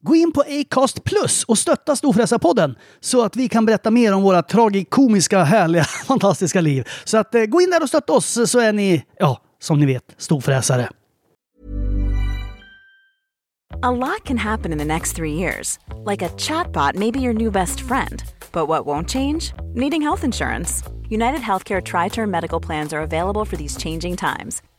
Gå in på Acast Plus och stötta Storfräsarpodden så att vi kan berätta mer om våra tragikomiska, härliga, fantastiska liv. Så att eh, gå in där och stötta oss så är ni, ja, som ni vet, storfräsare. A lot can happen in the next three years. Like a chatbot maybe your new best friend. But what won't change? Needing health insurance. United Healthcare Tri Term Medical Plans are available for these changing times.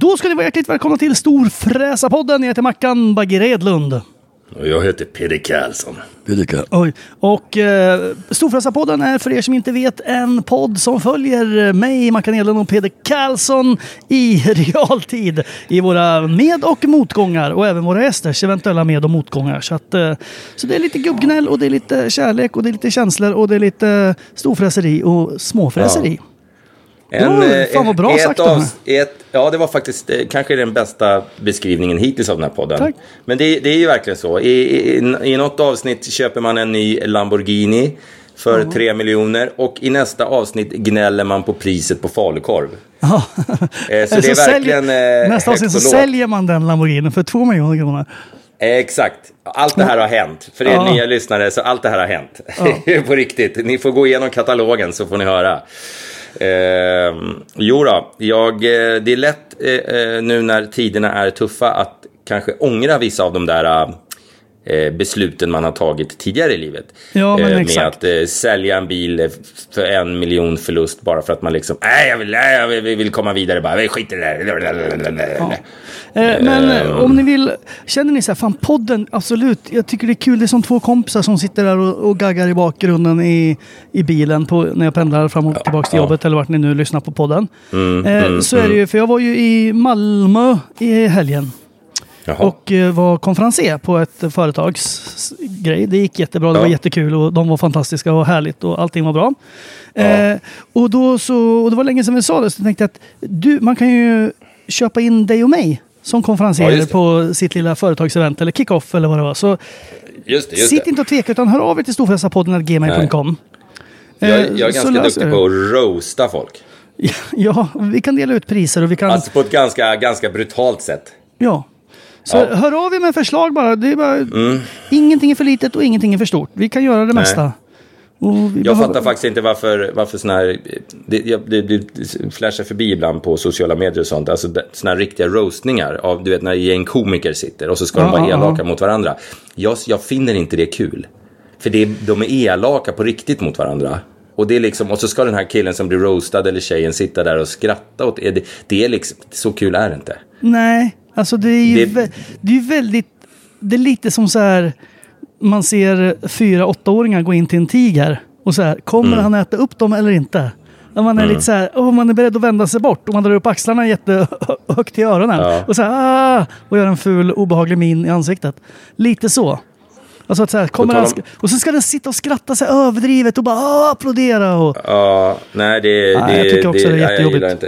Då ska ni vara hjärtligt välkomna till Storfräsarpodden. Jag heter Mackan Bagge Redlund. Och jag heter Peder Karlsson. Oj. Och eh, Storfräsarpodden är för er som inte vet en podd som följer mig, Mackan Edlund och Peder Karlsson i realtid i våra med och motgångar och även våra gästers eventuella med och motgångar. Så, att, eh, så det är lite gubbgnäll och det är lite kärlek och det är lite känslor och det är lite storfräseri och småfräseri. Ja, eh, fan vad bra ett sagt, av- ett, Ja, det var faktiskt eh, kanske den bästa beskrivningen hittills av den här podden. Tack. Men det, det är ju verkligen så. I, i, I något avsnitt köper man en ny Lamborghini för tre miljoner och i nästa avsnitt gnäller man på priset på falukorv. Ja. Eh, så det är Så verkligen säljer- Nästa avsnitt så säljer man den Lamborghini för två miljoner kronor. Exakt. Allt det här har hänt. För er Ja. nya lyssnare, så allt det här har hänt. på riktigt. Ni får gå igenom katalogen så får ni höra. Eh, jo då, jag, eh, det är lätt eh, eh, nu när tiderna är tuffa att kanske ångra vissa av de där eh, besluten man har tagit tidigare i livet. Ja, men eh, med exakt. att eh, sälja en bil eh, för en miljon förlust bara för att man liksom, nej jag vill, nej, jag vill, vi vill komma vidare bara, skit i det där. Eh, men eh, om ni vill, känner ni så här, fan podden, absolut, jag tycker det är kul. Det är som två kompisar som sitter där och, och gaggar i bakgrunden i, i bilen på, när jag pendlar fram och tillbaka till ja. jobbet eller vart ni nu lyssnar på podden. eh, så är det ju, för jag var ju i Malmö i helgen. Jaha. Och eh, var konferenser på ett företagsgrej. Det gick jättebra, det Ja. var jättekul och de var fantastiska och härligt och allting var bra. Eh, och, då så, och det var länge sedan vi sa det, så jag tänkte att du, man kan ju köpa in dig och mig som Ja, konferenser det. på sitt lilla företagsevent eller kick-off eller vad det var. Så Just det, just sitt det. inte och tveka utan hör av er till storfräsarpodden.gmail.com. Jag, Eh, jag är så ganska löser duktig det. på att roasta folk. Ja, vi kan dela ut priser och vi kan... Alltså på ett ganska, ganska brutalt sätt. Ja. Så Ja. Mm. hör av er med förslag bara. Det är bara Ingenting är för litet och ingenting är för stort. Vi kan göra det mesta. Och vi Jag behöver- fattar faktiskt inte varför, varför såna här... Det, det, det flashar förbi ibland på sociala medier och sånt. Alltså såna här riktiga roastningar av, du vet, när gäng komiker sitter och så ska de Ja, vara ja, elaka mot varandra. Jag, jag finner inte det kul. För det, de är elaka på riktigt mot varandra. Och, det är liksom, och så ska den här killen som blir roastad eller tjejen sitta där och skratta åt det. Det är liksom, så kul är det inte. Nej, alltså det är ju Det- det är väldigt... Det är lite som så här... Man ser fyra åttaåringar gå in till en tiger. Och så här, kommer Mm. han äta upp dem eller inte? När man är lite så här, åh, man är beredd att vända sig bort och man drar upp axlarna jättehögt i öronen. Ja. Och så här, ah, och gör en ful obehaglig min i ansiktet. Lite så. Alltså att så här, kommer han, om- och så ska den sitta och skratta sig överdrivet och bara "Åh, applådera. Och, Ja, nej det, Nej, det, jag tycker också det är nej, jag jättejobbigt.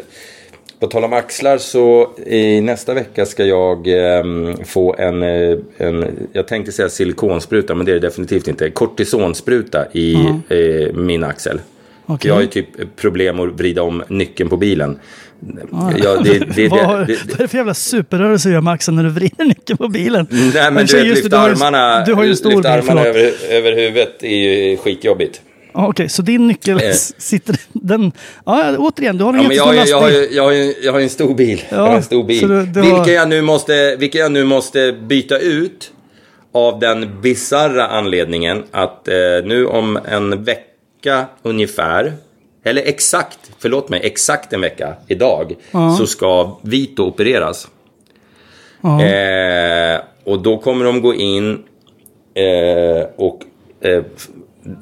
På tal om axlar så i nästa vecka ska jag ehm, få en, eh, en, jag tänkte säga silikonspruta men det är det definitivt inte, kortisonspruta i eh, min axel. Okej. Jag har ju typ problem att vrida om nyckeln på bilen. Ja, det, det, det, vad, vad är det för jävla superrörelse du gör med axeln när du vrider nyckeln på bilen? Nej men så du vet, just det, lyfta har ju- armarna, Du har ju lyfta armarna över, över huvudet är ju skitjobbigt. Ja, Okej, så din nyckel Eh. sitter... Den, ja, återigen, du har en Ja, jag, jättestor ju- jag, har jag, har ju- jag har en stor bil. Ja, jag har en stor bil. du- du vilka, har- jag nu måste, vilka jag nu måste byta ut av den bizarra anledningen att eh, nu om en vecka ungefär, eller exakt, förlåt mig, exakt en vecka idag, så ska Vito opereras. Eh, och då kommer de gå in eh, och eh,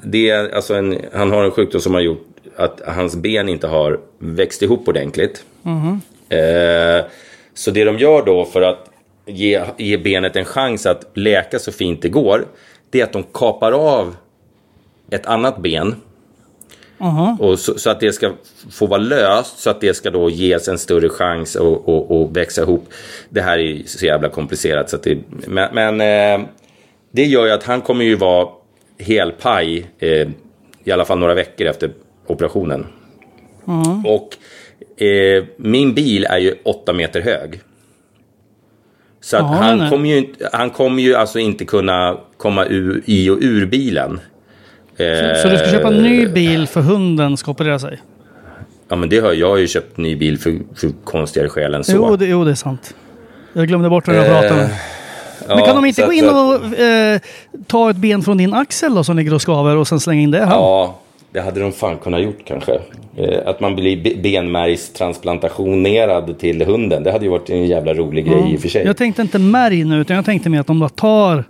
det är alltså en, han har en sjukdom som har gjort att hans ben inte har växt ihop ordentligt. Eh, så det de gör då för att ge, ge benet en chans att läka så fint det går, det är att de kapar av ett annat ben. Och så, så att det ska få vara löst, så att det ska då ges en större chans att att- att växa ihop. Det här är så jävla komplicerat. Så att det, men men eh, det gör ju att han kommer ju vara helpaj eh, i alla fall några veckor efter operationen. Och eh, min bil är ju åtta meter hög. Så att Ja, han, kommer ju, han kommer ju alltså inte kunna komma ur, i och ur bilen. Så du ska köpa en ny bil för hunden ska operera sig? Ja men det har jag har ju köpt ny bil för, för konstigare skäl än så. Jo det, jo, det är sant. Jag glömde bort vad jag pratade om. Men Ja, kan de inte gå in och eh, ta ett ben från din axel då som ligger och skaver och sen slänga in det här? Ja, det hade de fan kunnat gjort kanske. Eh, Att man blir be- benmärgstransplantationerad till hunden. Det hade ju varit en jävla rolig grej i och för sig. Jag tänkte inte märg nu, utan jag tänkte mer att de bara tar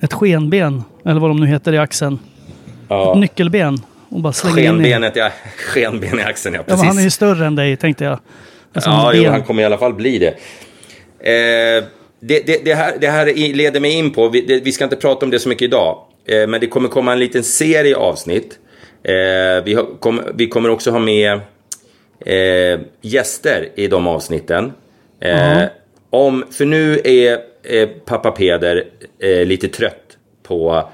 ett skenben, eller vad de nu heter i axeln. Ett nyckelben. Och bara slänger in i... Skenbenet, ja. Skenben i axeln, ja. Ja, Precis. han är ju större än dig, tänkte jag. Alltså, Ja, jo, han kommer i alla fall bli det. Eh, det, det, det, här, det här leder mig in på, vi, det, vi ska inte prata om det så mycket idag, eh, men det kommer komma en liten serie avsnitt. Eh, vi, har, kom, vi kommer också ha med eh, gäster i de avsnitten. Eh, om, för nu är eh, pappa Peder eh, lite trött på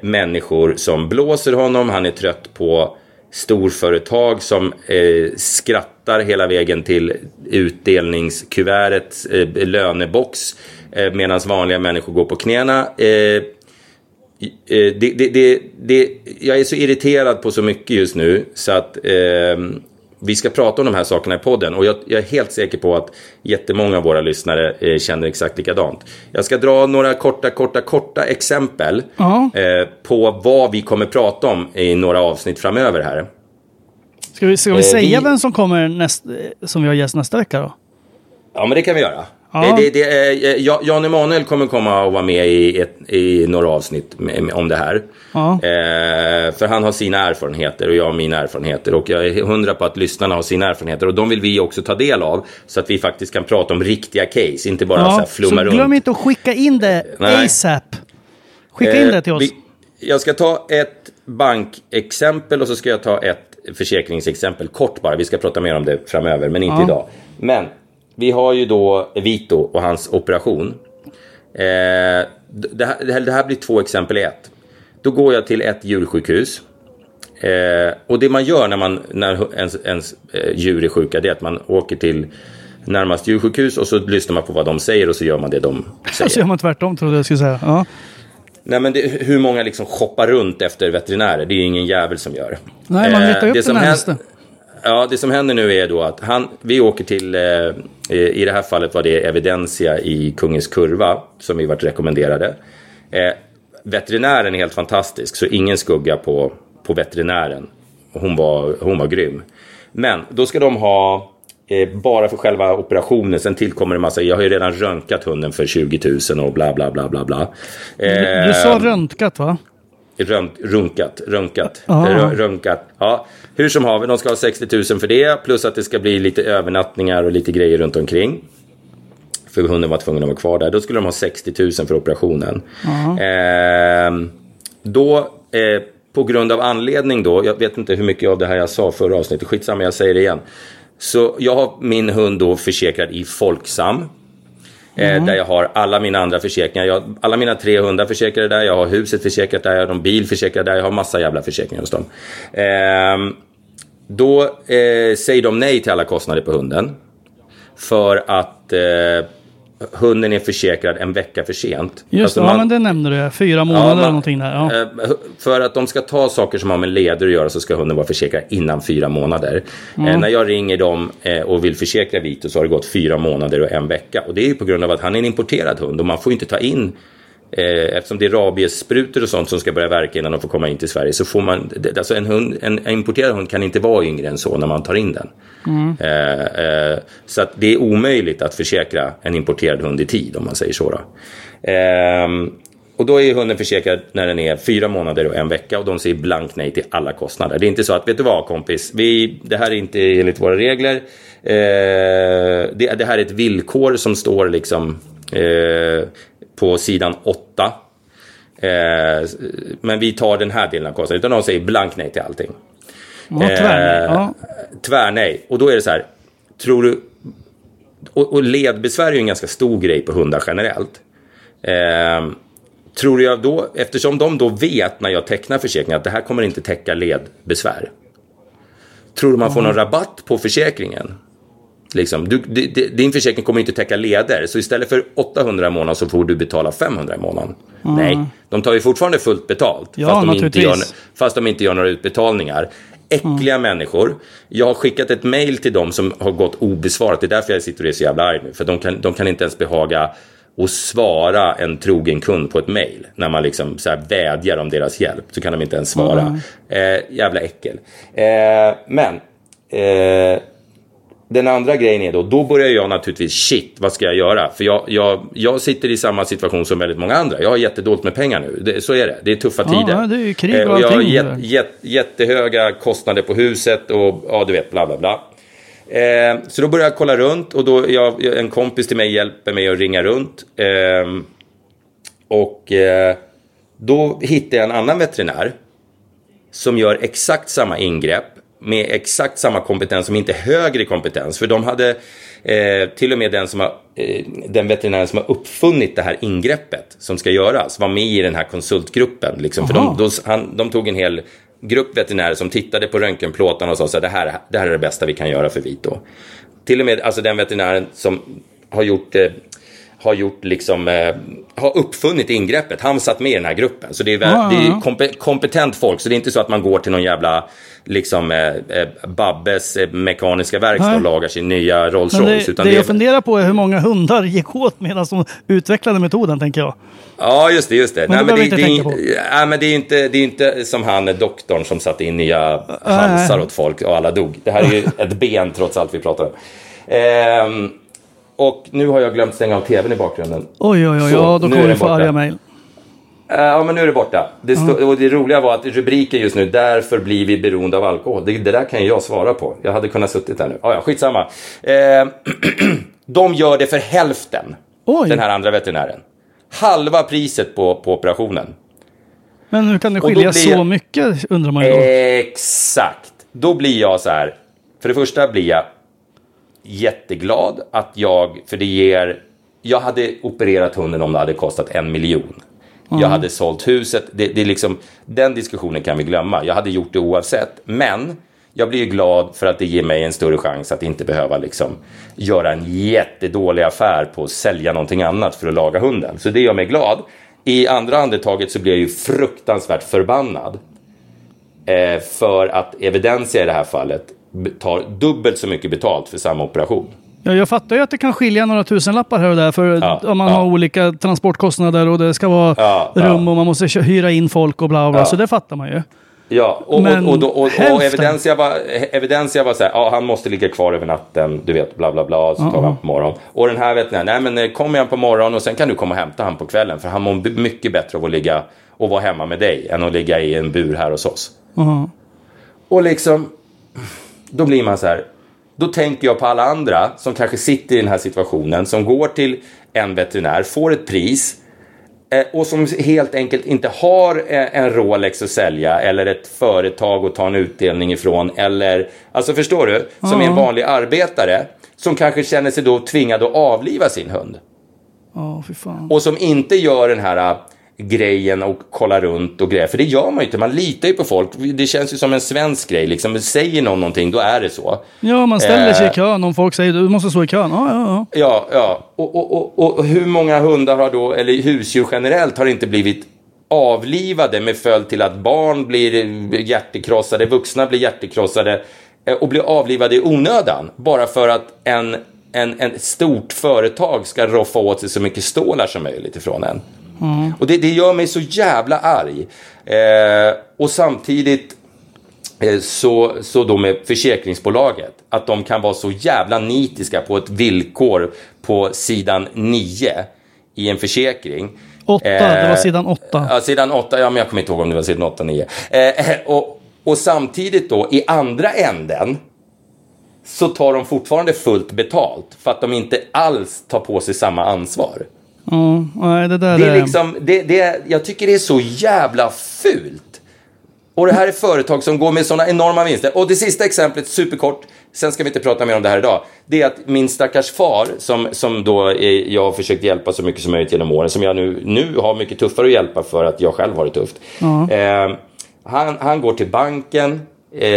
människor som blåser honom. Han är trött på storföretag som eh, skrattar hela vägen till utdelningskuvertets eh, lönebox eh, medan vanliga människor går på knäna. Eh, eh, det, det, det, det, jag är så irriterad på så mycket just nu så att eh, vi ska prata om de här sakerna i podden och jag, jag är helt säker på att jättemånga av våra lyssnare eh, känner exakt likadant. Jag ska dra några korta, korta, korta exempel Ja. eh, på vad vi kommer prata om i några avsnitt framöver här. Ska vi, ska vi Eh, säga vi- vem som kommer näst, som vi har gäst nästa vecka då? Ja, men det kan vi göra. Ja. Det, det, är- Ja- Jan Emanuel kommer komma och vara med i, ett, i några avsnitt om det här. Ja. Eh, för han har sina erfarenheter och jag har mina erfarenheter. Och jag är hundra på att lyssnarna har sina erfarenheter. Och de vill vi också ta del av. Så att vi faktiskt kan prata om riktiga case, inte bara så här Ja, flumma så runt. glöm inte att skicka in det Nej. ASAP. Skicka in Eh, det till oss. vi- jag ska ta ett bankexempel och så ska jag ta ett försäkringsexempel kort bara. Vi ska prata mer om det framöver, men inte Ja. idag. Men vi har ju då Vito och hans operation. Eh, det, här, det här- blir två exempel i ett. Då går jag till ett djursjukhus. Eh, och det man gör när, man, när ens, ens eh, djur är sjuka det är att man åker till närmast djursjukhus och så lyssnar man på vad de säger och så gör man det de säger. Så gör man tvärtom trodde jag skulle säga. Ja. Nej men det, hur många liksom shoppar runt efter veterinärer? Det är ingen jävel som gör. Nej, man letar upp det den som närmaste. händer- Ja, det som händer nu är då att han, vi åker till, eh, i det här fallet var det Evidensia i Kungens Kurva som vi varit rekommenderade. Eh, veterinären är helt fantastisk, så ingen skugga på, på veterinären. Hon var, hon var grym. Men då ska de ha, eh, bara för själva operationen, sen tillkommer det massa, jag har ju redan röntgat hunden för 20 000 och bla bla bla bla bla. Du, du sa Eh, röntgat va? Rönt, runkat, röntgat, Ja. Rö- röntgat. Ja, hur som haver, de ska ha 60 000 för det. Plus att det ska bli lite övernattningar och lite grejer runt omkring. för hunden var tvungen att vara kvar där. Då skulle de ha 60 000 för operationen. Eh, då, eh, på grund av anledning då, jag vet inte hur mycket av det här jag sa förra avsnittet, skitsamma jag säger det igen. Så jag har min hund då försäkrad i Folksam. Eh, där jag har alla mina andra försäkringar. Jag, alla mina tre hundar försäkrade där. Jag har huset försäkrat där. Jag har en bil försäkrad där. Jag har massa jävla försäkringar hos dem. Ehm, då eh, säger de nej till alla kostnader på hunden. För att eh, hunden är försäkrad en vecka för sent. Just Alltså det, ja, man- men det nämnde du. Fyra månader man- eller någonting där. Ja. eh, För att de ska ta saker som har med leder att göra så ska hunden vara försäkrad innan fyra månader. Eh, när jag ringer dem eh, och vill försäkra Vito så har det gått fyra månader och en vecka. Och det är ju på grund av att han är en importerad hund och man får ju inte ta in eftersom det är rabiessprutor och sånt som ska börja verka innan de får komma in till Sverige så får man, alltså en, hund, en, en importerad hund kan inte vara yngre än så när man tar in den. Eh, eh, så att det är omöjligt att försäkra en importerad hund i tid om man säger så. Då. Ehm, och då är hunden försäkrad när den är fyra månader och en vecka och de säger blankt nej till alla kostnader. Det är inte så att, vet du vad kompis, vi, det här är inte enligt våra regler. Eh, det, det här är ett villkor som står liksom eh, på sidan 8. Eh, men vi tar den här delen av kostnaden. Utan de säger blankt nej till allting. Ja, tvärnej. Ja. Tvärnej. Och då är det så här. Tror du... Och, och ledbesvär är ju en ganska stor grej på hundar generellt. Eh, tror jag då, eftersom de då vet när jag tecknar försäkringen att det här kommer inte täcka ledbesvär. Tror du man får någon rabatt på försäkringen? Liksom, du, di- di- din försäkring kommer inte täcka leder, så istället för 800 i månaden så får du betala 500 i månaden. Nej, de tar ju fortfarande fullt betalt. Ja, fast, de inte gör, fast de inte gör några utbetalningar. Äckliga människor. Jag har skickat ett mail till dem som har gått obesvarat. Det är därför jag sitter och är så jävla arg nu. För de kan, de kan inte ens behaga och svara en trogen kund på ett mail. När man liksom så vädjar om deras hjälp. Så kan de inte ens svara. Eh, jävla äckel. Eh, men. Eh, den andra grejen är då, då börjar jag naturligtvis, shit, vad ska jag göra? För jag, jag, jag sitter i samma situation som väldigt många andra. Jag har jättedåligt med pengar nu, det, så är det. Det är tuffa Ja, tider. det är ju krig Eh, och och jag har jät, jät, jättehöga kostnader på huset och ja, du vet, bla bla bla. Eh, så då börjar jag kolla runt och då jag, en kompis till mig hjälper mig att ringa runt. Eh, och eh, då hittar jag en annan veterinär som gör exakt samma ingrepp med exakt samma kompetens, som inte högre kompetens. För de hade eh, till och med den, som har, eh, den veterinären som har uppfunnit det här ingreppet som ska göras var med i den här konsultgruppen. Liksom, för de, de, han, de tog en hel grupp veterinärer som tittade på röntgenplåtarna och sa så här, det här, det här är det bästa vi kan göra för Vito. Till och med alltså den veterinären som har gjort eh, har gjort liksom, eh, har uppfunnit ingreppet. Han satt med i den här gruppen. Så det är, Ja, det är kompe, kompetent folk. Så det är inte så att man går till någon jävla liksom, eh, eh, Babbes eh, mekaniska verkstad och lagar sin nya Rolls Men Royce. det, utan det det jag är, funderar på är hur många hundar gick åt medan de utvecklade metoden, tänker jag. ja, just det. Just det. Men det behöver vi inte det, tänka på. nej, men det är inte, det är inte som han doktorn som satte in nya halsar nej. åt folk och alla dog. Det här är ju ett ben trots allt vi pratar om. Ehm, och nu har jag glömt stänga av tvn i bakgrunden. Oj, oj, oj, Så, ja, då kommer du få arga mejl. Eh, Ja, men nu är det borta. Det, stå, och det roliga var att rubriken just nu, därför blir vi beroende av alkohol. Det, det där kan ju jag svara på. Jag hade kunnat suttit där nu. Ah, ja, skitsamma. Eh, de gör det för hälften, Oj. den här andra veterinären. Halva priset på, på operationen. Men hur kan det skilja blir så mycket, undrar man ju då. Exakt. Då blir jag så här. För det första blir jag jätteglad att jag, för det ger, jag hade opererat hunden om det hade kostat en miljon. Jag hade sålt huset. Det, det är liksom, den diskussionen kan vi glömma. Jag hade gjort det oavsett. Men jag blir ju glad för att det ger mig en större chans att inte behöva liksom göra en jättedålig affär på att sälja någonting annat för att laga hunden. Så det gör mig glad. I andra andetaget så blir jag ju fruktansvärt förbannad. Eh, för att Evidensia i det här fallet tar dubbelt så mycket betalt för samma operation. Ja, jag fattar ju att det kan skilja några tusenlappar här och där. För Ja, om man ja. har olika transportkostnader och det ska vara Ja, rum och man måste hyra in folk och bla bla. Så det fattar man ju. Ja, och, Men och, och, och, och, och? Evidensia var, Evidensia var så här, ja han måste ligga kvar över natten, du vet, bla bla bla, så tar vi han på morgonen. Och den här veterinären, nej men eh, kom igen på morgonen och sen kan du komma och hämta han på kvällen, för han mår mycket bättre av att ligga och vara hemma med dig än att ligga i en bur här hos oss. Ja. Och liksom, då blir man så här, då tänker jag på alla andra som kanske sitter i den här situationen, som går till en veterinär, får ett pris eh, och som helt enkelt inte har eh, en Rolex att sälja eller ett företag att ta en utdelning ifrån. Eller, alltså förstår du? Som är en vanlig arbetare som kanske känner sig då tvingad att avliva sin hund. Ja, fan. Och som inte gör den här grejen och kollar runt och grejer. För det gör man ju inte. Man litar ju på folk. Det känns ju som en svensk grej. Liksom, säger någon någonting, då är det så. Ja, man ställer sig i Eh. kön om folk säger du måste stå i kön. Ja, ja, ja. Ja, ja. Och, och, och, och hur många hundar har då, eller husdjur generellt, har inte blivit avlivade med följd till att barn blir hjärtekrossade, vuxna blir hjärtekrossade eh, och blir avlivade i onödan. Bara för att en, en, en stort företag ska roffa åt sig så mycket stålar som möjligt ifrån en. Och det, det gör mig så jävla arg. Eh, och samtidigt eh, så, så då med försäkringsbolaget, att de kan vara så jävla nitiska på ett villkor på sidan 9 i en försäkring. Åtta, det var Eh, sidan åtta. Ja, sidan 8, ja men jag kommer inte ihåg om det var sidan 8 9. Eh, och, och samtidigt då i andra änden så tar de fortfarande fullt betalt för att de inte alls tar på sig samma ansvar. Ja, nej, det där Det är är... liksom, det, det, jag tycker det är så jävla fult. Och det här är företag som går med sådana enorma vinster. Och det sista exemplet, superkort, sen ska vi inte prata mer om det här idag. Det är att min stackars far, som, som då är, jag har försökt hjälpa så mycket som möjligt genom åren, som jag nu, nu har mycket tuffare att hjälpa för att jag själv har det tufft. Eh, han, han går till banken, eh,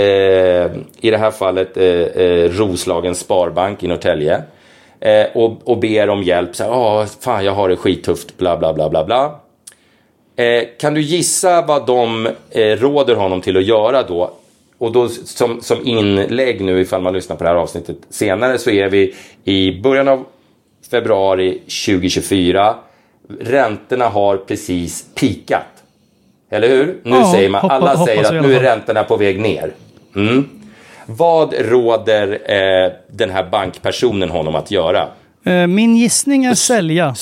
i det här fallet eh, eh, Roslagens Sparbank i Norrtälje. Eh, och, och ber om hjälp. Så här, "Åh, fan, jag har det skittufft, bla bla bla bla bla. Eh, kan du gissa vad de eh, råder honom till att göra då? Och då som, som inlägg nu ifall man lyssnar på det här avsnittet senare så är vi i början av februari 2024. Räntorna har precis pikat. Eller hur? Nu Ja, säger man, hoppa- alla säger att nu är räntorna på väg ner. Mm. Vad råder eh, den här bankpersonen honom att göra? Eh, Min gissning är sälja.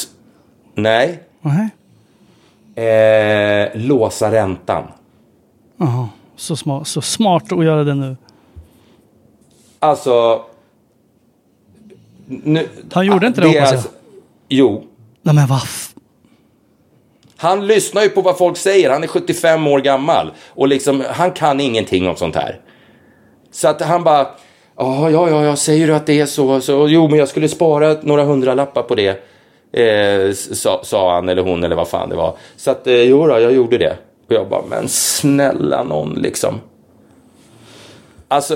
Nej, Nej. eh, låsa räntan. Jaha, så smart, så smart att göra det nu. Alltså... Nu, Han gjorde inte det, är hoppas jag. alltså- Jo. Nej men vad Han lyssnar ju på vad folk säger. Han är 75 år gammal. Och liksom, han kan ingenting om sånt här. Så att han bara... "Ja, ja, ja, säger du att det är så, så. Jo, men jag skulle spara några hundralappar på det. Eh, sa, sa han eller hon eller vad fan det var. Så att, eh, jo då, jag gjorde det. Och jag bara, men snälla någon liksom. Alltså,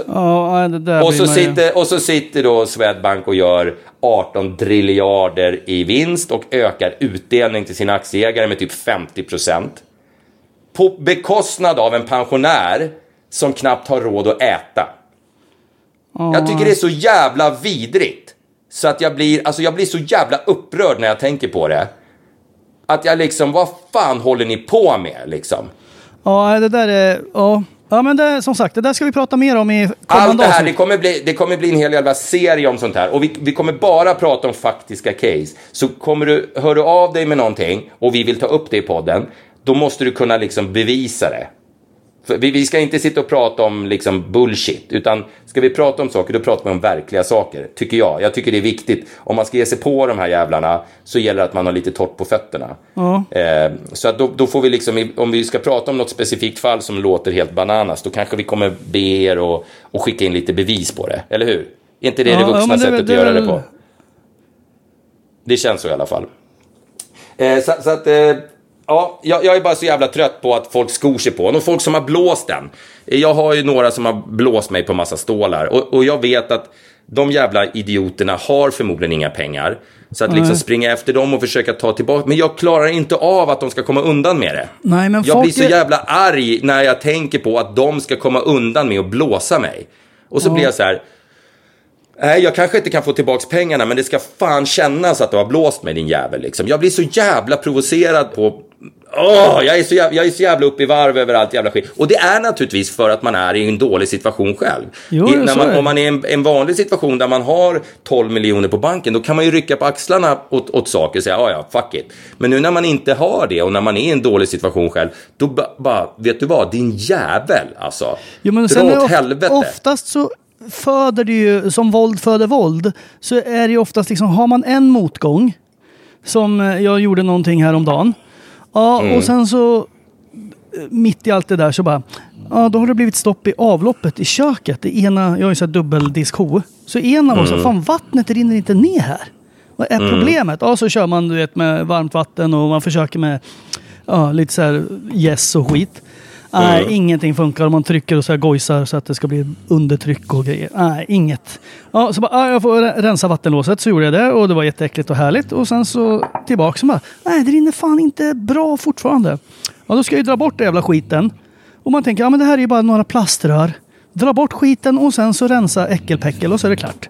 där Och så, sitter, och så sitter då Swedbank och gör 18 triljarder i vinst och ökar utdelning till sina aktieägare med typ 50 procent. På bekostnad av en pensionär som knappt har råd att äta. Jag tycker det är så jävla vidrigt. Så att jag blir, alltså jag blir så jävla upprörd när jag tänker på det. Att jag liksom, vad fan håller ni på med liksom? Ja, det där är... Ja, ja men det, som sagt, det där ska vi prata mer om i Allt kommande det här, det kommer, bli, det kommer bli en hel jävla serie om sånt här. Och vi, vi kommer bara prata om faktiska case. Så kommer du, hör du av dig med någonting och vi vill ta upp det i podden, då måste du kunna liksom bevisa det. Vi, vi ska inte sitta och prata om liksom bullshit, utan ska vi prata om saker, då pratar vi om verkliga saker, tycker jag. Jag tycker det är viktigt. Om man ska ge sig på de här jävlarna så gäller det att man har lite torrt på fötterna. Eh, så att då, då får vi liksom, om vi ska prata om något specifikt fall som låter helt bananas, då kanske vi kommer be er att och skicka in lite bevis på det, eller hur? Är inte det Ja, det ja, vuxna men det- sättet det- att göra det på? Det känns så i alla fall. Eh, så, så att, eh, ja, jag, jag är bara så jävla trött på att folk skor sig på och folk som har blåst den. Jag har ju några som har blåst mig på massa stålar och, och jag vet att de jävla idioterna har förmodligen inga pengar. Så att liksom springa efter dem och försöka ta tillbaka. Men jag klarar inte av att de ska komma undan med det. Nej, men jag blir så är- jävla arg när jag tänker på att de ska komma undan med att blåsa mig. Och så blir jag så här. Nej, jag kanske inte kan få tillbaks pengarna, men det ska fan kännas att du har blåst mig din jävel. Liksom. Jag blir så jävla provocerad på... Åh, jag, är så jävla, jag är så jävla uppe i varv över allt jävla skit. Och det är naturligtvis för att man är i en dålig situation själv. Jo, I, när man, om man är i en, en vanlig situation där man har 12 miljoner på banken, då kan man ju rycka på axlarna åt, åt saker och säga ja, ja, fuck it. Men nu när man inte har det och när man är i en dålig situation själv, då ba- bara, vet du vad, din jävel alltså. Jo, men Dra sen åt of- helvete. Oftast så föder det ju, som våld föder våld, så är det ju oftast liksom, har man en motgång, som eh, jag gjorde någonting häromdagen, ja, Mm. och sen så eh, mitt i allt det där så bara, ja då har det blivit stopp i avloppet i köket. Det ena, jag har ju så här dubbeldisk-ho. Så ena var så, Mm. fan vattnet rinner inte ner här. Vad är problemet? Ja, så kör man du vet, med varmt vatten och man försöker med ja, lite så här gäss och skit. Nej, Mm. ingenting funkar. Man trycker och så här gojsar så att det ska bli undertryck och grejer. Nej, inget. Ja, så bara, ja, jag får re- rensa vattenlåset. Så gjorde jag det och det var jätteäckligt och härligt. Och sen så tillbaka så bara, nej det rinner fan inte bra fortfarande. Ja, då ska jag ju dra bort den jävla skiten. Och man tänker, ja men det här är ju bara några plaströr. Dra bort skiten och sen så rensa äckelpäckel och så är det klart.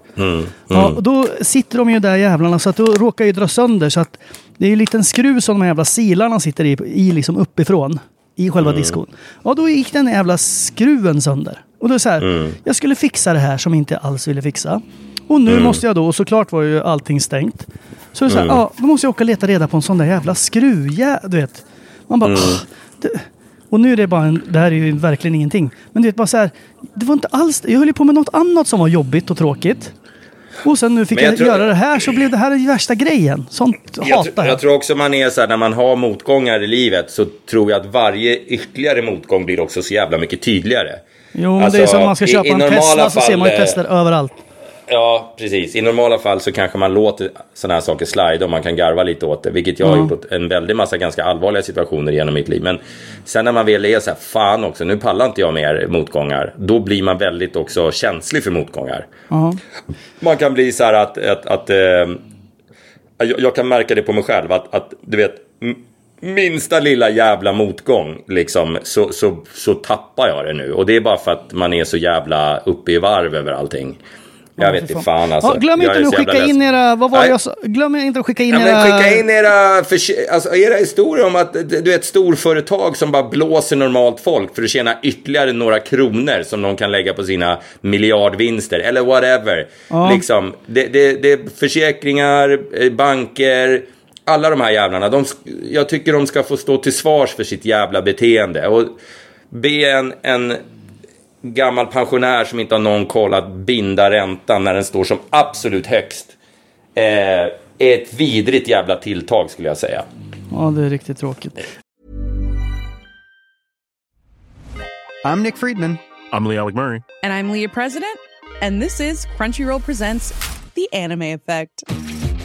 Ja, och då sitter de ju där jävlarna så att då råkar ju dra sönder så att det är ju en liten skruv som de här jävla silarna sitter i, i liksom uppifrån. I själva diskon. Ja, då gick den jävla skruven sönder. Och då är så här, jag skulle fixa det här som jag inte alls ville fixa. Och nu måste jag då, och såklart var ju allting stängt. Så det är så här, ja, då måste jag åka och leta reda på en sån där jävla skruv, ja, du vet. Man bara, "Åh, det, och nu är det bara en, det här är ju verkligen ingenting. Men du vet bara så här, det var inte alls, jag höll ju på med något annat som var jobbigt och tråkigt. Och sen nu fick Men jag, jag tror- göra det här så blev det här den värsta grejen. Sånt Jag, hatar jag. jag tror också man är så här, när man har motgångar i livet så tror jag att varje ytterligare motgång blir också så jävla mycket tydligare. Jo, men Alltså, det är som när man ska i- köpa i en normala Tesla så ser man ju fall, eh, Tesla överallt. Ja, precis. I normala fall så kanske man låter sådana här saker slide och man kan garva lite åt det. Vilket jag har gjort en väldig massa ganska allvarliga situationer genom mitt liv. Men sen när man väl är så här, fan också, nu pallar inte jag mer motgångar. Då blir man väldigt också känslig för motgångar. Ja. Man kan bli så här att, att, att eh, jag, jag kan märka det på mig själv att, att du vet minsta lilla jävla motgång liksom så, så, så tappar jag det nu. Och det är bara för att man är så jävla uppe i varv över allting. Jag vet inte fan alltså. ja, glöm inte är nu att skicka in era, vad var Nej. jag sa? Glöm inte att skicka in Ja, era... skicka in era, förs- alltså, era historier om att du vet storföretag som bara blåser normalt folk för att tjäna ytterligare några kronor som de kan lägga på sina miljardvinster eller whatever. Liksom, det, det, det är försäkringar, eh, banker, alla de här jävlarna. De, jag tycker de ska få stå till svars för sitt jävla beteende. Och be en, en gammal pensionär som inte har någon koll att binda räntan när den står som absolut högst. Eh, är ett vidrigt jävla tilltag skulle jag säga. Ja, det är riktigt tråkigt. I'm Nick Friedman. I'm Lee Alec Murray. And I'm Leah President, and this is Crunchyroll Presents The Anime Effect.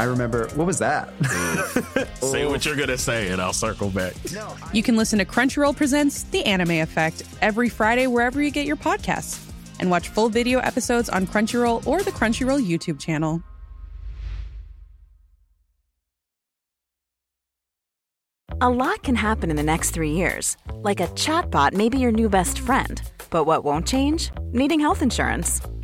I remember, what was that? Say what you're gonna say, and I'll circle back. you can listen to Crunchyroll Presents The Anime Effect every Friday wherever you get your podcasts. And watch full video episodes on Crunchyroll or the Crunchyroll YouTube channel. A lot can happen in the next three years. Like a chatbot may be your new best friend. But what won't change? Needing health insurance.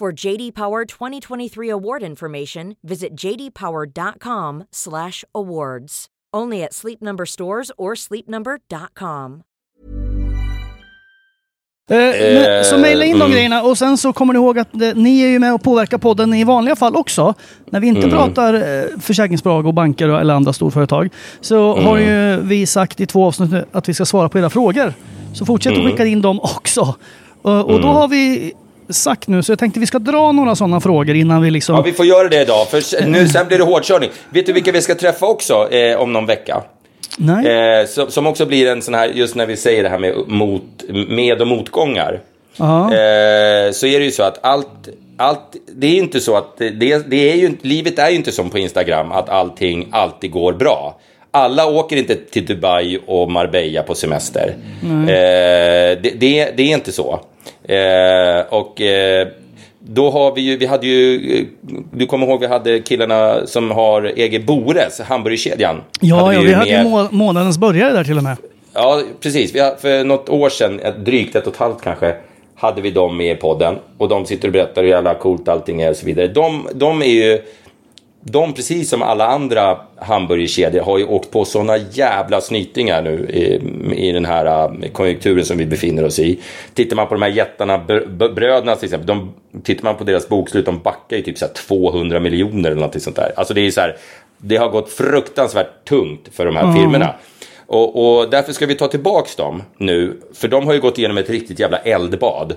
For JD Power 2023 award information, visit jdpower.com/awards. Only at Sleep Number stores or sleepnumber.com. Eh, men- så mejla in de mm. grejerna och sen så kommer ni ihåg att eh, ni är ju med och påverkar podden i vanliga fall också. När vi inte Mm. pratar eh, försäkringsbolag och banker och- eller andra storföretag så Mm. har ju vi sagt i två avsnitt nu att vi ska svara på era frågor. Så fortsätt Mm. att skicka in dem också. Och, och då har vi sagt nu, så jag tänkte vi ska dra några sådana frågor innan vi liksom... Ja, vi får göra det idag, för nu, sen blir det hårdkörning. Vet du vilka vi ska träffa också eh, om någon vecka? Nej? Eh, som, som också blir en sån här, just när vi säger det här med, mot, med och motgångar. Eh, så är det ju så att allt, allt det är inte så att, det, det är ju, livet är ju inte som på Instagram, att allting alltid går bra. Alla åker inte till Dubai och Marbella på semester. Eh, det, det, det är inte så. Eh, och eh, då har vi ju, vi hade ju, eh, du kommer ihåg vi hade killarna som har EG Bores, hamburgerkedjan. Ja, ja, ju vi hade ju må- månadens börjare där till och med. Ja, precis. Vi har, för något år sedan, ett- drygt ett och ett halvt kanske, hade vi dem med i podden. Och de sitter och berättar hur jävla coolt allting är och så vidare. De, de är ju... De, precis som alla andra hamburgerkedjor, har ju åkt på såna jävla snytingar nu i, i den här äh, konjunkturen som vi befinner oss i. Tittar man på de här jättarna, br- br- bröderna till exempel, de, tittar man på deras bokslut, de backar ju typ så här 200 miljoner eller något sånt där. Alltså det är så här, det har gått fruktansvärt tungt för de här firmorna. Och, och därför ska vi ta tillbaks dem nu, för de har ju gått igenom ett riktigt jävla eldbad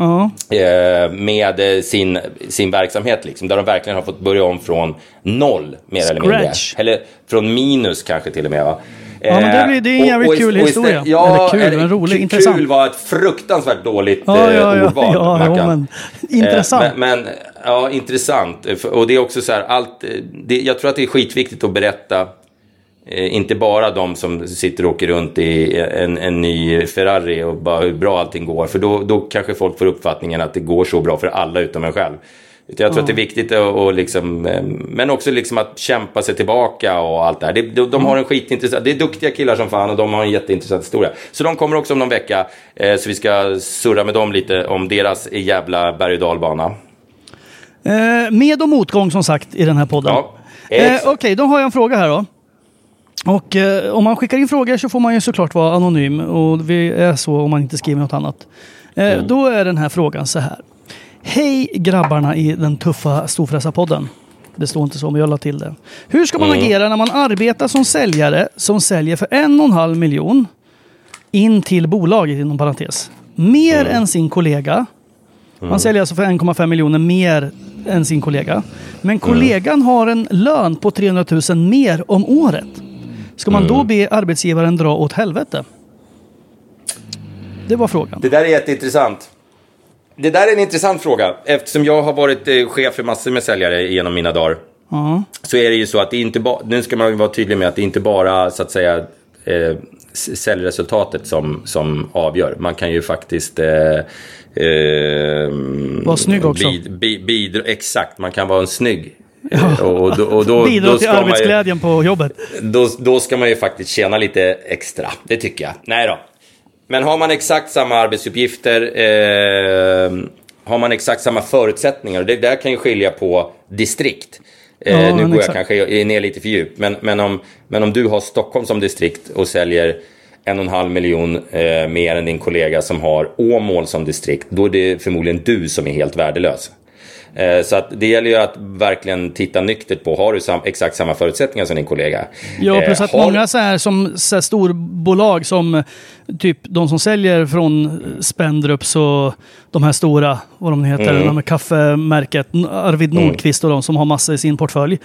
Ja. eh, med eh, sin, sin verksamhet, liksom, där de verkligen har fått börja om från noll, mer eller mindre. Scratch. Eller från minus kanske till och med. Va? Ja, men det blir- det är en Eh, jävligt kul ist- historia. Ja, Eller kul, men rolig, kul, intressant. Kul var ett fruktansvärt dåligt Ja, eh, ja, ja, ordval, ja, Mackan. men intressant. Eh, men, men, ja, intressant. Och det är också så här, allt, eh, det, jag tror att det är skitviktigt att berätta Eh, inte bara de som sitter och åker runt i en, en ny Ferrari och bara hur bra allting går. För då, då kanske folk får uppfattningen att det går så bra för alla utom en själv. Jag tror att det är viktigt att, och liksom, eh, men också liksom att kämpa sig tillbaka och allt det här. Det, de, de har en skitintressant, det är duktiga killar som fan och de har en jätteintressant historia. Så de kommer också om någon vecka. Eh, så vi ska surra med dem lite om deras jävla berg och dalbana. Eh, med och motgång som sagt i den här podden. Ja, Eh. Okej, då har jag en fråga här då. Och eh, om man skickar in frågor så får man ju såklart vara anonym och vi är så om man inte skriver något annat. Eh, Mm. Då är den här frågan så här. Hej grabbarna i den tuffa Storfräsarpodden. Det står inte så, men jag la till det. Hur ska man Mm. agera när man arbetar som säljare som säljer för en och en halv miljon in till bolaget inom parentes. Mer Mm. än sin kollega. Man säljer alltså för 1,5 miljoner mer än sin kollega. Men kollegan har en lön på 300 000 mer om året. Ska man då be arbetsgivaren dra åt helvete? Det var frågan. Det där är jätteintressant. Det där är en intressant fråga. Eftersom jag har varit eh, chef för massor med säljare genom mina dagar. Ja. Så är det ju så att det inte bara, nu ska man vara tydlig med att det inte bara så att säga eh, säljresultatet som, som avgör. Man kan ju faktiskt... Eh, eh, Vara snygg också. Bid, bi, bidra, exakt, man kan vara en snygg. Eh, Och, då- och då, Bidra till man ju, arbetsglädjen på jobbet. då, då ska man ju faktiskt tjäna lite extra. Det tycker jag. Nej då. Men har man exakt samma arbetsuppgifter, eh, har man exakt samma förutsättningar, och det där kan ju skilja på distrikt. Eh, Ja, nu går jag exakt. kanske ner lite för djupt, men, men, om, men om du har Stockholm som distrikt och säljer en och en halv miljon eh, mer än din kollega som har Åmål som distrikt, då är det förmodligen du som är helt värdelös. Eh, Så att det gäller ju att verkligen titta nyktert på, har du sam, exakt samma förutsättningar som din kollega? Ja, plus Eh, att har- många så här som så här storbolag som typ de som säljer från Spendrups och de här stora, vad de heter, Mm. de här kaffemärket, Arvid Nordqvist och de som har massor i sin portfölj.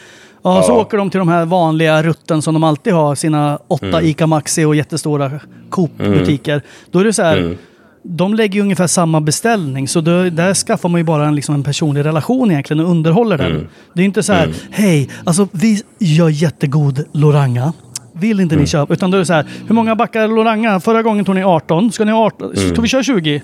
Ja, så Ja. åker de till de här vanliga rutten som de alltid har, sina åtta Mm. ICA Maxi och jättestora Coop-butiker. Då är det så här, Mm. De lägger ju ungefär samma beställning, så då, där skaffar man ju bara en, liksom en personlig relation egentligen och underhåller den. Mm. Det är inte så här, hej, alltså vi gör jättegod Loranga. Vill inte Mm. ni köpa? Utan då är det så här, hur många backar Loranga? Förra gången tog ni 18. Ska ni ha 18? Ska vi köra 20?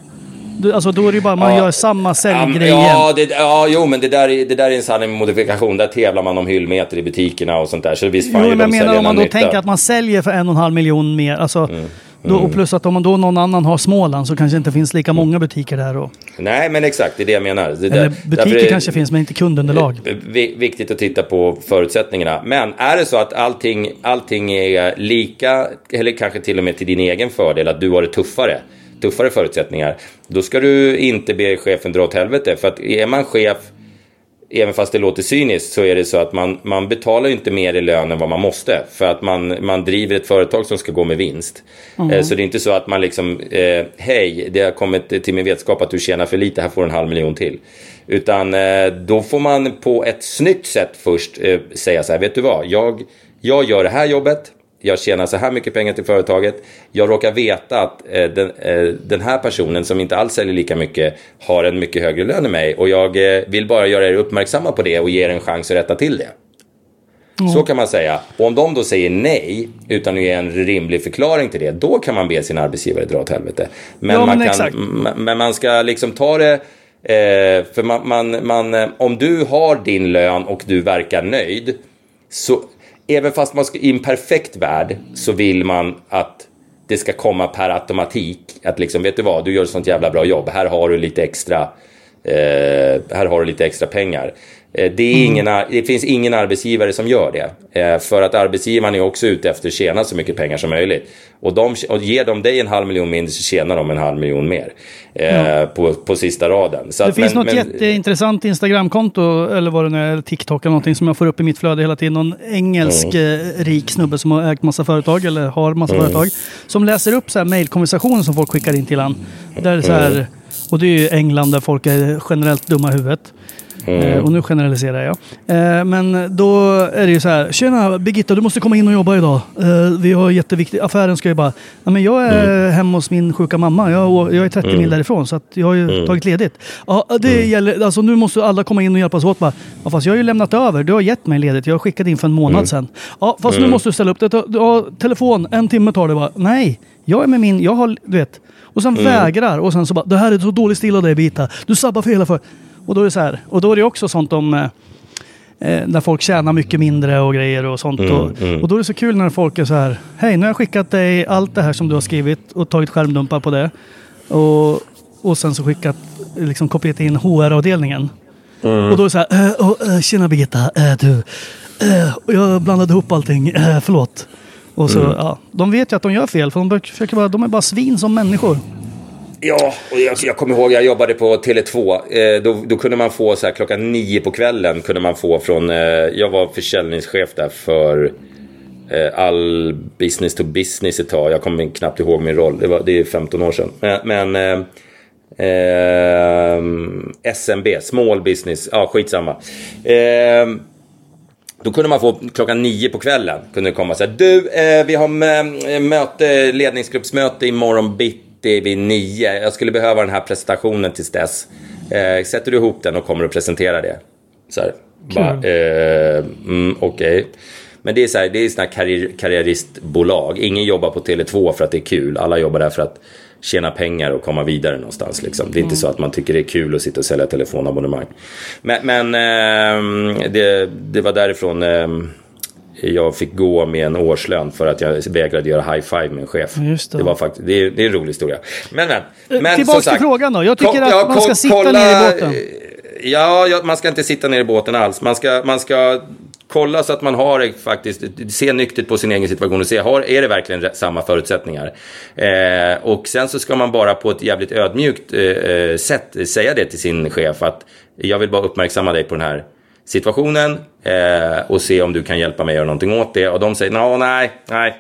Du, Alltså då är det ju bara, man Mm. Ja. gör samma säljgrej Ja, ja, igen. det, ja, jo, men det där, är, det där är en sanning med modifikation. Där tävlar man om hyllmeter i butikerna och sånt där. Så visst fan Jo, men jag menar om man då nytta. tänker att man säljer för en och en halv miljon mer. Alltså, Mm. Då, och plus att om man då någon annan har Småland så kanske det inte finns lika många butiker där. Och, Nej, men exakt, det är det jag menar. Det eller butiker är- kanske finns men inte kundunderlag. Vi- Viktigt att titta på förutsättningarna. Men är det så att allting, allting är lika, eller kanske till och med till din egen fördel, att du har det tuffare, tuffare förutsättningar, då ska du inte be chefen dra åt helvete. För att är man chef även fast det låter cyniskt så är det så att man, man betalar inte mer i lön än vad man måste. För att man, man driver ett företag som ska gå med vinst. Eh, så det är inte så att man liksom, eh, hej, det har kommit till min vetskap att du tjänar för lite, här får du en halv miljon till. Utan eh, då får man på ett snyggt sätt först eh, säga så här, vet du vad, jag, jag gör det här jobbet, jag tjänar så här mycket pengar till företaget. Jag råkar veta att eh, den, eh, den här personen som inte alls säljer lika mycket har en mycket högre lön än mig. Och jag eh, vill bara göra er uppmärksamma på det och ge er en chans att rätta till det. Så kan man säga. Och om de då säger nej utan att ge en rimlig förklaring till det, då kan man be sin arbetsgivare dra åt helvete. Men, Ja, man, kan, men man ska liksom ta det eh, för man, man, man, eh, om du har din lön och du verkar nöjd så även fast man ska, i en perfekt värld så vill man att det ska komma per automatik. Att liksom, vet du vad, du gör ett sånt jävla bra jobb. Här har du lite extra, eh, här har du lite extra pengar. Eh, det, är ingen, ar- det finns ingen arbetsgivare som gör det. Eh, för att arbetsgivaren är också ute efter att tjäna så mycket pengar som möjligt. Och, de, och ger de dig en halv miljon mindre så tjänar de en halv miljon mer. Eh, på, på sista raden. Så Det att, finns men- något men- jätteintressant Instagramkonto, eller vad det nu är, TikTok eller någonting som jag får upp i mitt flöde hela tiden. Någon engelsk Mm. rik snubbe som har ägt massa företag, eller har massa Mm. företag. Som läser upp så här mejlkonversationer som folk skickar in till han. Där så Mm. här, och det är ju England där folk är generellt dumma i huvudet. Mm. Och nu generaliserar jag. Eh, men då är det ju så här. Tjena Birgitta, du måste komma in och jobba idag. Vi har jätteviktigt. Affären ska ju bara. Ja, men jag är Mm. hemma hos min sjuka mamma. Jag, jag är 30 mil därifrån så att jag har ju Mm. tagit ledigt. Ja, det gäller. Alltså nu måste alla komma in och hjälpas åt. Bara. Ja, fast jag har ju lämnat över. Du har gett mig ledigt. Jag har skickat in för en månad sedan. Ja, fast nu måste du ställa upp det. Ja, telefon, en timme tar det bara. Nej, jag är med min. Jag har, du vet. Och sen vägrar. Och sen så bara, det här är så dålig stil av dig Birgitta. Du sabbar för hela för... Och då är det så här. Och då är det också sånt om... Eh, eh, när folk tjänar mycket mindre och grejer och sånt. Mm, och, och då är det så kul när folk är så här. Hej, nu har jag skickat dig allt det här som du har skrivit och tagit skärmdumpar på det. Och, och sen så skickat, liksom kopierat in HR-avdelningen. Mm. Och då är det så här. Eh, oh, eh, tjena Birgitta, eh, du. Eh, jag blandade ihop allting, eh, förlåt. Och så, Mm. ja, de vet ju att de gör fel för de, försöker bara, de är bara svin som människor. Ja, och jag, alltså, jag kommer ihåg jag jobbade på Tele2. Eh, då, då kunde man få så här klockan nio på kvällen kunde man få från, eh, jag var försäljningschef där för eh, all business to business ett tag. Jag kommer knappt ihåg min roll, det, var, det är 15 år sedan. Men, men eh, eh, SMB, small business, ja skitsamma. Eh, då kunde man få klockan nio på kvällen. Kunde det komma så här. Du, eh, vi har möte, ledningsgruppsmöte imorgon bitti vid nio. Jag skulle behöva den här presentationen tills dess. Eh, sätter du ihop den och kommer att presentera det? Så här. Bara, eh, mm, Okej. Men det är så här, det är såna här karriär, karriäristbolag. Ingen jobbar på Tele2 för att det är kul. Alla jobbar där för att tjäna pengar och komma vidare någonstans. Liksom. Det är inte så att man tycker det är kul att sitta och sälja telefonabonnemang. Men, men ehm, det, det var därifrån ehm, jag fick gå med en årslön för att jag vägrade göra high five med en chef. Just det. var faktiskt, det, är, det är en rolig historia. Men, men. men Tillbaks som till frågan då. Jag tycker ko- att ja, man ska ko- sitta kolla, ner i båten. Ja, ja, man ska inte sitta ner i båten alls. Man ska, man ska kolla så att man har det faktiskt, se nyktert på sin egen situation och se, har, är det verkligen samma förutsättningar? Eh, och sen så ska man bara på ett jävligt ödmjukt eh, eh, sätt säga det till sin chef att jag vill bara uppmärksamma dig på den här situationen eh, och se om du kan hjälpa mig att göra någonting åt det. Och de säger, "Nå, nej, nej.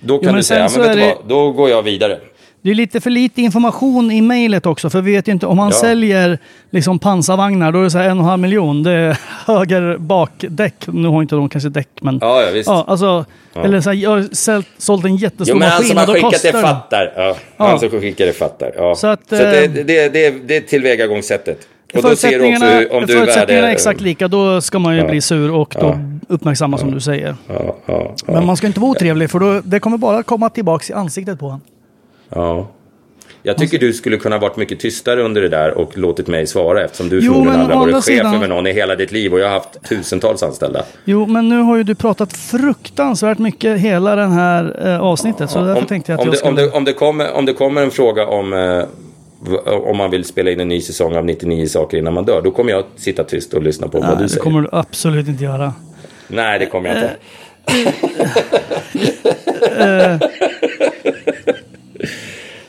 Då kan men du säga, men vet du det- vad, då går jag vidare. Det är lite för lite information i mejlet också. För vi vet ju inte, om man Ja. säljer liksom pansarvagnar, då är det så här en och en halv miljon. Det är höger bakdäck. Nu har inte de kanske däck, men... Ja, ja, visst. Ja, alltså, Eller så här, jag har sålt, en jättestor Jo men han maskin som och har då skickat det fattar. Ja, Ja. Han som skickar det fattar. Ja. Så att, Så att det, eh, det, det, det är tillvägagångssättet. Och då ser du också hur, om du är förutsättningarna är exakt lika, då ska man ju Ja. bli sur och då uppmärksamma som du säger. Ja, ja, ja. Men man ska inte vara otrevlig för då, det kommer bara komma tillbaks i ansiktet på honom. ja. Jag tycker du skulle kunna varit mycket tystare under det där och låtit mig svara eftersom du Jo, förmodligen aldrig varit chef sidan- över någon i hela ditt liv och jag har haft tusentals anställda. Jo, men nu har ju du pratat fruktansvärt mycket hela den här eh, avsnittet. Så därför om, tänkte jag att om, jag det, om, skulle... det, om, det kommer, om det kommer en fråga om, eh, om man vill spela in en ny säsong av 99 saker innan man dör, då kommer jag sitta tyst och lyssna på vad Nej, du det säger. kommer du absolut inte göra. Nej, det kommer jag inte.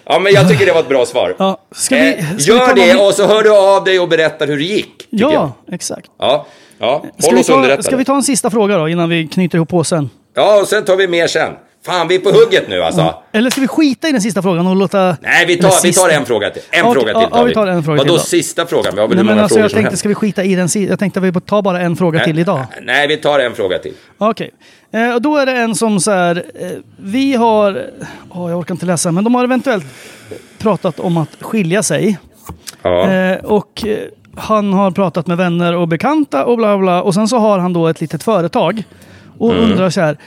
Ja, men jag tycker det var ett bra svar. Ja, ska vi, Eh, ska vi gör ta det och så hör du av dig och berättar hur det gick. Ja, jag. exakt. Ja, ja. Ska håll vi, oss ta, underrättade. ska vi ta en sista fråga då innan vi knyter ihop påsen? Ja, och sen tar vi mer sen. Fan, vi är på hugget nu alltså. Eller ska vi skita i den sista frågan och låta... Nej, vi tar, vi sista? tar en fråga till. En Ja, fråga till ja, vi tar en fråga Vadå till då. sista frågan? Vi har väl Nej, hur många alltså, frågor jag som tänkte, helst. ska vi skita i den si- Jag tänkte att vi tar bara en fråga till idag. Nej, vi tar en fråga till. Okej. Eh, och då är det en som så här, eh, vi har, åh jag orkar inte läsa, men de har eventuellt pratat om att skilja sig. Ja. Eh, och eh, han har pratat med vänner och bekanta och bla bla. Och sen så har han då ett litet företag. Och Mm. undrar så här,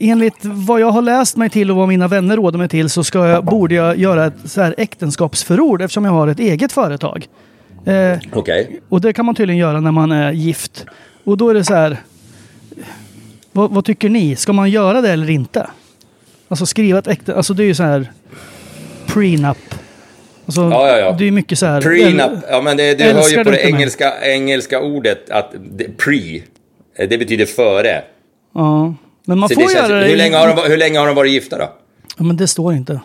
enligt vad jag har läst mig till och vad mina vänner råder mig till så ska jag, borde jag göra ett så här äktenskapsförord eftersom jag har ett eget företag. Eh, Okej. och det kan man tydligen göra när man är gift. Och då är det så här. Vad, vad tycker ni? Ska man göra det eller inte? Alltså skriva ett äkta... Alltså det är ju så här... Prenup. Alltså, Ja, ja, ja. Det är mycket så här... Prenup. Ja, men det, du hör ju på det engelska, engelska ordet att det, pre, eh, det betyder före. Ja. Men man Så får göra det. hur, länge har de, hur länge har de varit gifta då? Ja, men det står inte.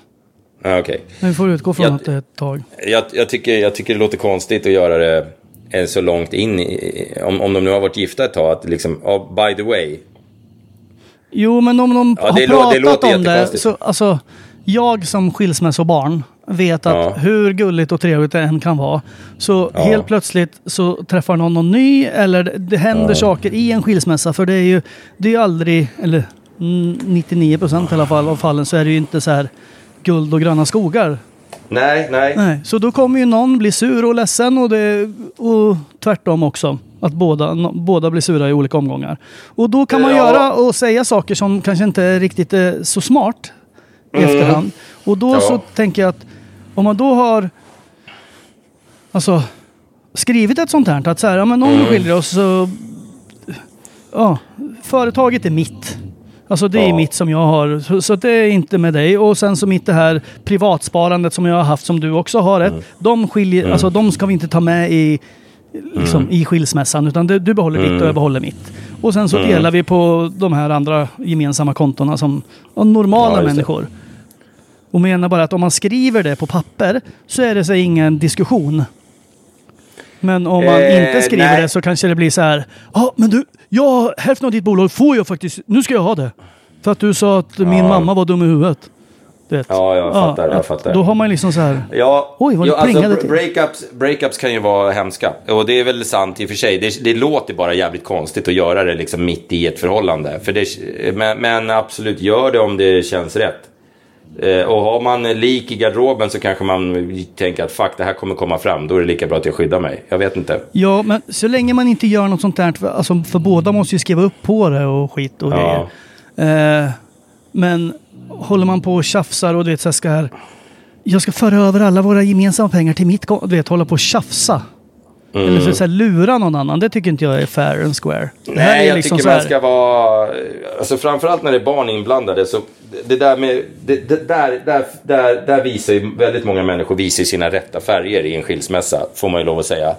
Okej. Men vi får utgå från Jag- att det är ett tag. Jag, jag, tycker, jag tycker det låter konstigt att göra det så långt in i, om, om de nu har varit gifta ett tag, att liksom, oh, by the way. Jo, men om de Ja, har pratat om det. Så, alltså, jag som skilsmässobarn vet att Ja. hur gulligt och trevligt det än kan vara. Så Ja. helt plötsligt så träffar någon någon ny eller det, händer Ja. saker i en skilsmässa. För det är ju, det är ju aldrig, eller mm, 99 procent i alla fall av fallen så är det ju inte så här guld och gröna skogar. Nej, nej. Nej, så då kommer ju någon bli sur och ledsen och, det, och tvärtom också. Att båda, båda blir sura i olika omgångar. Och då kan man göra och säga saker som kanske inte är riktigt eh, så smart i Mm. efterhand. Och då så tänker jag att om man då har alltså, skrivit ett sånt här, att så här, ja men om Mm. vi skiljer oss så... Ja, företaget är mitt. Alltså det är Ja. mitt som jag har. Så, så det är inte med dig. Och sen så mitt det här privatsparandet som jag har haft som du också har ett. Mm. De, skiljer, alltså, de ska vi inte ta med i, liksom, Mm. i skilsmässan. Utan det, du behåller ditt och jag behåller mitt. Och sen så Mm. delar vi på de här andra gemensamma kontona som normala Ja, just det. Och menar bara att om man skriver det på papper så är det så ingen diskussion. Men om man Eh, inte skriver nej. det så kanske det blir så här. Ja, men du, jag, hälften av ditt bolag får jag faktiskt. Nu ska jag ha det. För att du sa att min Ja. mamma var dum i huvudet. Ja, jag fattar, jag att fattar. Då har man liksom så här. Ja, Oj, vad ja, alltså, till. breakups, breakups kan ju vara hemska. Och det är väl sant i och för sig. Det, det låter bara jävligt konstigt att göra det liksom mitt i ett förhållande. För det, men, men absolut, gör det om det känns rätt. Eh, och har man lik i garderoben så kanske man tänker att fuck, det här kommer komma fram. Då är det lika bra att jag skyddar mig. Jag vet inte. Ja, men så länge man inte gör något sånt där. För, alltså, för båda måste ju skriva upp på det och skit och Ja. grejer. Eh, men håller man på och tjafsar och du vet så här ska. Jag ska föra över alla våra gemensamma pengar till mitt. Du vet, hålla på och tjafsa. Mm. Eller så, så här, lura någon annan. Det tycker inte jag är fair and square. Nej, jag liksom tycker man ska vara... Alltså framförallt när det är barn inblandade. Så det där med... Det, det, där, där, där, där visar ju väldigt många människor visar sina rätta färger i en skilsmässa. Får man ju lov att säga.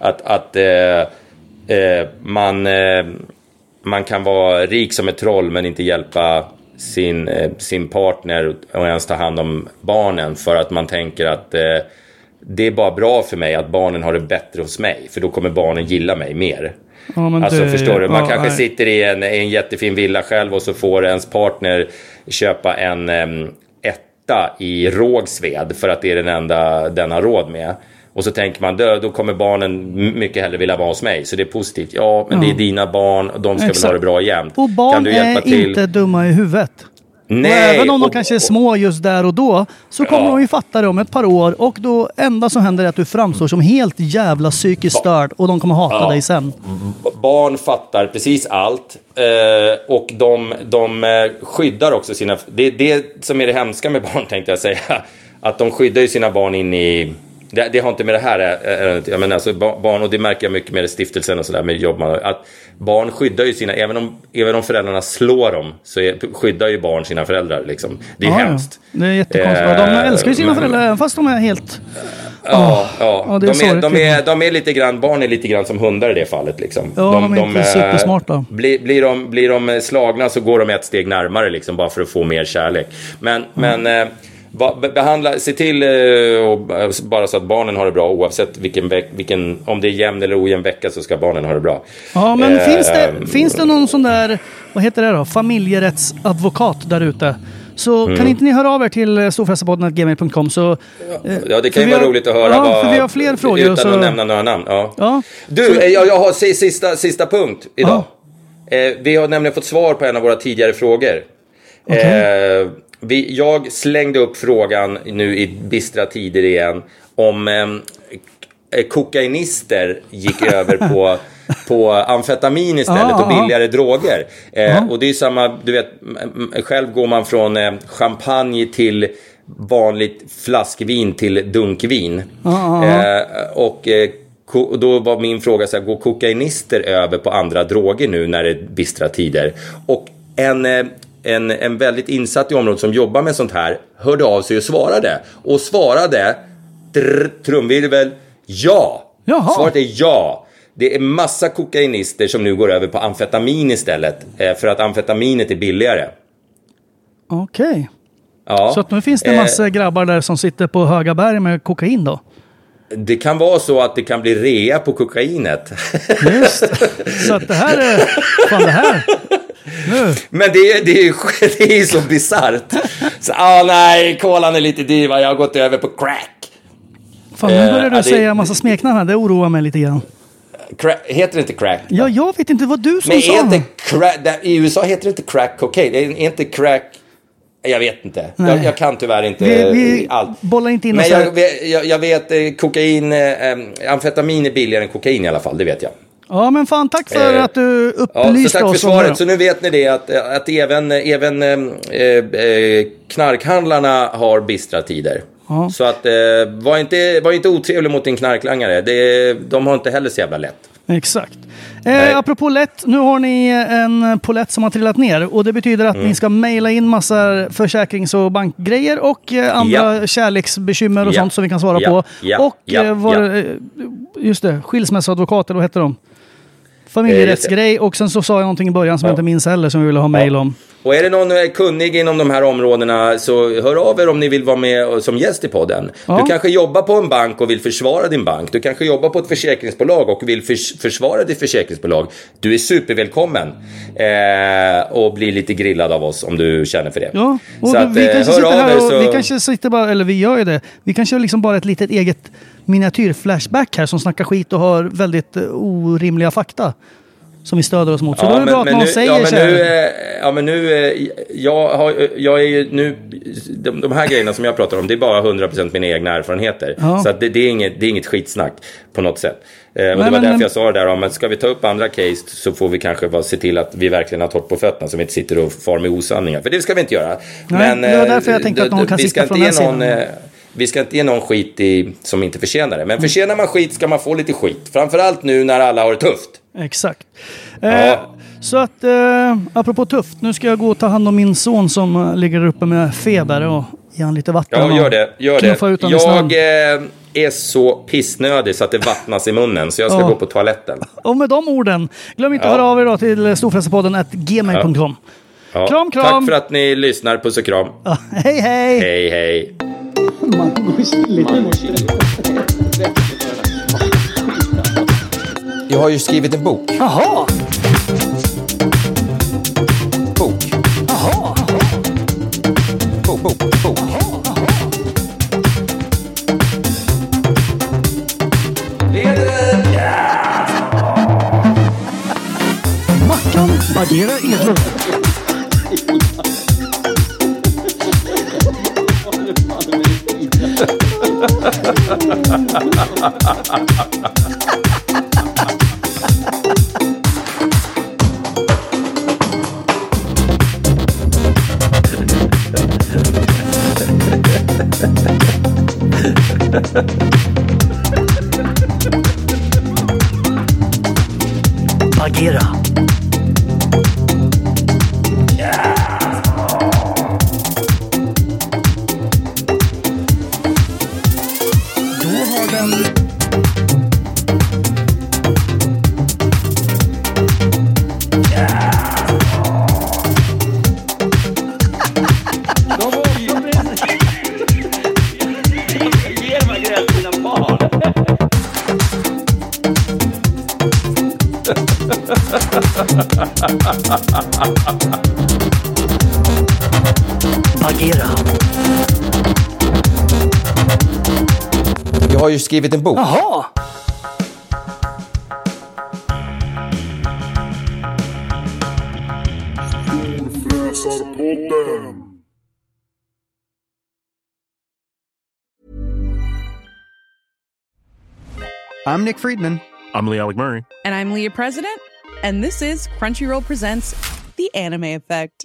Att, att eh, eh, man, eh, man kan vara rik som ett troll men inte hjälpa sin, eh, sin partner och ens ta hand om barnen. För att man tänker att eh, det är bara bra för mig att barnen har det bättre hos mig. För då kommer barnen gilla mig mer. Ja, Alltså det- förstår du, man ja, kanske nej. sitter i en, i en jättefin villa själv och så får ens partner köpa en em, etta i Rågsved för att det är den enda den har råd med. Och så tänker man, dö, då kommer barnen mycket hellre vilja vara hos mig. Så det är positivt. Ja, men det är dina barn och de ska väl Exakt. ha det bra jämt. Och barn kan du hjälpa är inte dumma i huvudet. Nej, och även om de och- kanske är små just där och då så kommer Ja. de ju fatta det om ett par år och då enda som händer är att du framstår som helt jävla psykiskt störd och de kommer hata Ja. dig sen. barn fattar precis allt. Eh, och de, de eh, skyddar också sina... Det är det som är det hemska med barn tänkte jag säga. Att de skyddar ju sina barn in i... Det, det har inte med det här ärendet Jag menar alltså ba- barn, och det märker jag mycket med stiftelsen och sådär med jobb. Att barn skyddar ju sina... Även om, även om föräldrarna slår dem så är, skyddar ju barn sina föräldrar liksom. Det är Ja, hemskt. Det är jättekonstigt. De Eh, älskar ju sina men- föräldrar även fast de är helt... Ja, de, är, sorgligt. de, är, de är lite grann, barn är lite grann som hundar i det fallet. Liksom. Ja, de är inte eh, supersmarta. Blir, blir, de, blir de slagna så går de ett steg närmare liksom, bara för att få mer kärlek. Men, men eh, Va- be- Behandla, se till eh, och, eh, bara så att barnen har det bra oavsett vilken, vilken om det är jämn eller ojämn vecka så ska barnen ha det bra. Ja, men Eh, finns, det, finns det någon sån där, vad heter det då, familjerättsadvokat där ute? Så Mm. kan inte ni höra av er till eh, storfräsarpodden.gmail.com så... eh, Ja, det kan ju vara har- roligt att höra ja, vad... för vi har fler frågor. Utan så, att nämna några namn. Ja. Ja, Du, eh, jag, jag har si- sista, sista punkt idag. Eh, vi har nämligen fått svar på en av våra tidigare frågor. Eh, vi, jag slängde upp frågan nu i bistra tider igen om ehm, k- kokainister gick över på, på amfetamin istället Ja, och ja. billigare droger. Eh, Och det är samma, du vet, själv går man från eh, champagne till vanligt flaskvin till dunkvin. Eh, och eh, och då var min fråga så här, går kokainister över på andra droger nu när det är bistra tider? Och en, eh, en, en väldigt insatt i området som jobbar med sånt här hörde av sig och svarade. Och svarade, drr, trumvirvel, ja. Jaha. Svaret är ja. Det är massa kokainister som nu går över på amfetamin istället. Eh, för att amfetaminet är billigare. Okej. Ja. Så att nu finns det Eh, massa grabbar där som sitter på höga berg med kokain då? Det kan vara så att det kan bli rea på kokainet. Just Så att det här är... Fan det här... Men det, är- det, är det är så bisarrt. Så, ah, nej, kolan är lite dyr, jag har gått över på crack. Fan nu Eh, börjar du det- säga massa smeknamn här. Det oroar mig lite grann. crack. Heter det inte crack? Ja, jag vet inte. Var du som Men sa. är inte crack, där, i USA heter det inte crack cocaine, är är inte crack... Jag vet inte. Jag, jag kan tyvärr inte Vi, vi allt. bollar inte in Men jag, jag, jag vet, eh, kokain, eh, eh, amfetamin är billigare än kokain i alla fall, det vet jag. Ja, men fan tack för Eh, att du Ja, så upplyste tack för oss om det. svaret. Så nu vet ni det att, att även, även eh, eh, knarkhandlarna har bistra tider. Ja. Så att, eh, var, inte, var inte otrevlig mot din knarklangare. Det, de har inte heller så jävla lätt. Exakt. Eh, apropå lätt, nu har ni en polett som har trillat ner och det betyder att Mm. ni ska mejla in massa försäkrings och bankgrejer och eh, andra Ja. kärleksbekymmer och Ja. sånt som vi kan svara Ja. på. Och eh, Ja. eh, just det, skilsmässoadvokat, eller vad heter de? Familjerättsgrej och sen så sa jag någonting i början som jag inte minns heller som vi ville ha mejl om. Och är det någon eh, kunnig inom de här områdena så hör av er om ni vill vara med som gäst i podden. Ja. Du kanske jobbar på en bank och vill försvara din bank. Du kanske jobbar på ett försäkringsbolag och vill förs- försvara ditt försäkringsbolag. Du är supervälkommen eh, och bli lite grillad av oss om du känner för det. Ja, och Så att, vi, eh, kanske hör sitter här och, så- vi kanske sitter bara, eller vi gör ju det. Vi kanske har liksom bara ett litet eget miniatyrflashback här som snackar skit och har väldigt eh, orimliga fakta. Som vi stöder oss mot. Så då är det bra att någon nu, säger ja, men nu, eh, ja, men nu, eh, jag, har, jag är ju nu, de, de här grejerna som jag pratar om, det är bara 100% mina egna erfarenheter. Ja. Så det, det, är inget, det är inget skitsnack på något sätt. Eh, och det var men- därför jag sa det där om att ska vi ta upp andra case så får vi kanske bara se till att vi verkligen har torrt på fötterna så vi inte sitter och far med osanningar. För det ska vi inte göra. Nej, det var därför jag tänkte att någon kan sitta från den någon, sidan. eh, vi ska inte ge någon skit i, som inte förtjänar det. Men förtjänar man skit ska man få lite skit. Framförallt nu när alla har det tufft. Exakt. Eh, Så att, eh, apropå tufft, nu ska jag gå och ta hand om min son som eh, ligger uppe med feber och ge han lite vatten. Ja, gör det. Gör det. ut honom. Jag eh, är så pissnödig så att det vattnas i munnen. Så jag ska Ja. gå på toaletten. Och med de orden, glöm inte Ja. att höra av er då till storfräsarpodden at gmail.com. Ja. Kram, kram. Tack för att ni lyssnar. Puss och kram. Ja, hej, hej! Hej, hej. Jag har ju skrivit en bok. Jaha! Bok. Jaha! Bok, bok, bok. Mackan Bagheera Edlund. Agera. Ju skrivit en bok. Jaha! I'm Nick Friedman. I'm Lee Alec Murray. And I'm Leah President, and this is Crunchyroll Presents The Anime Effect.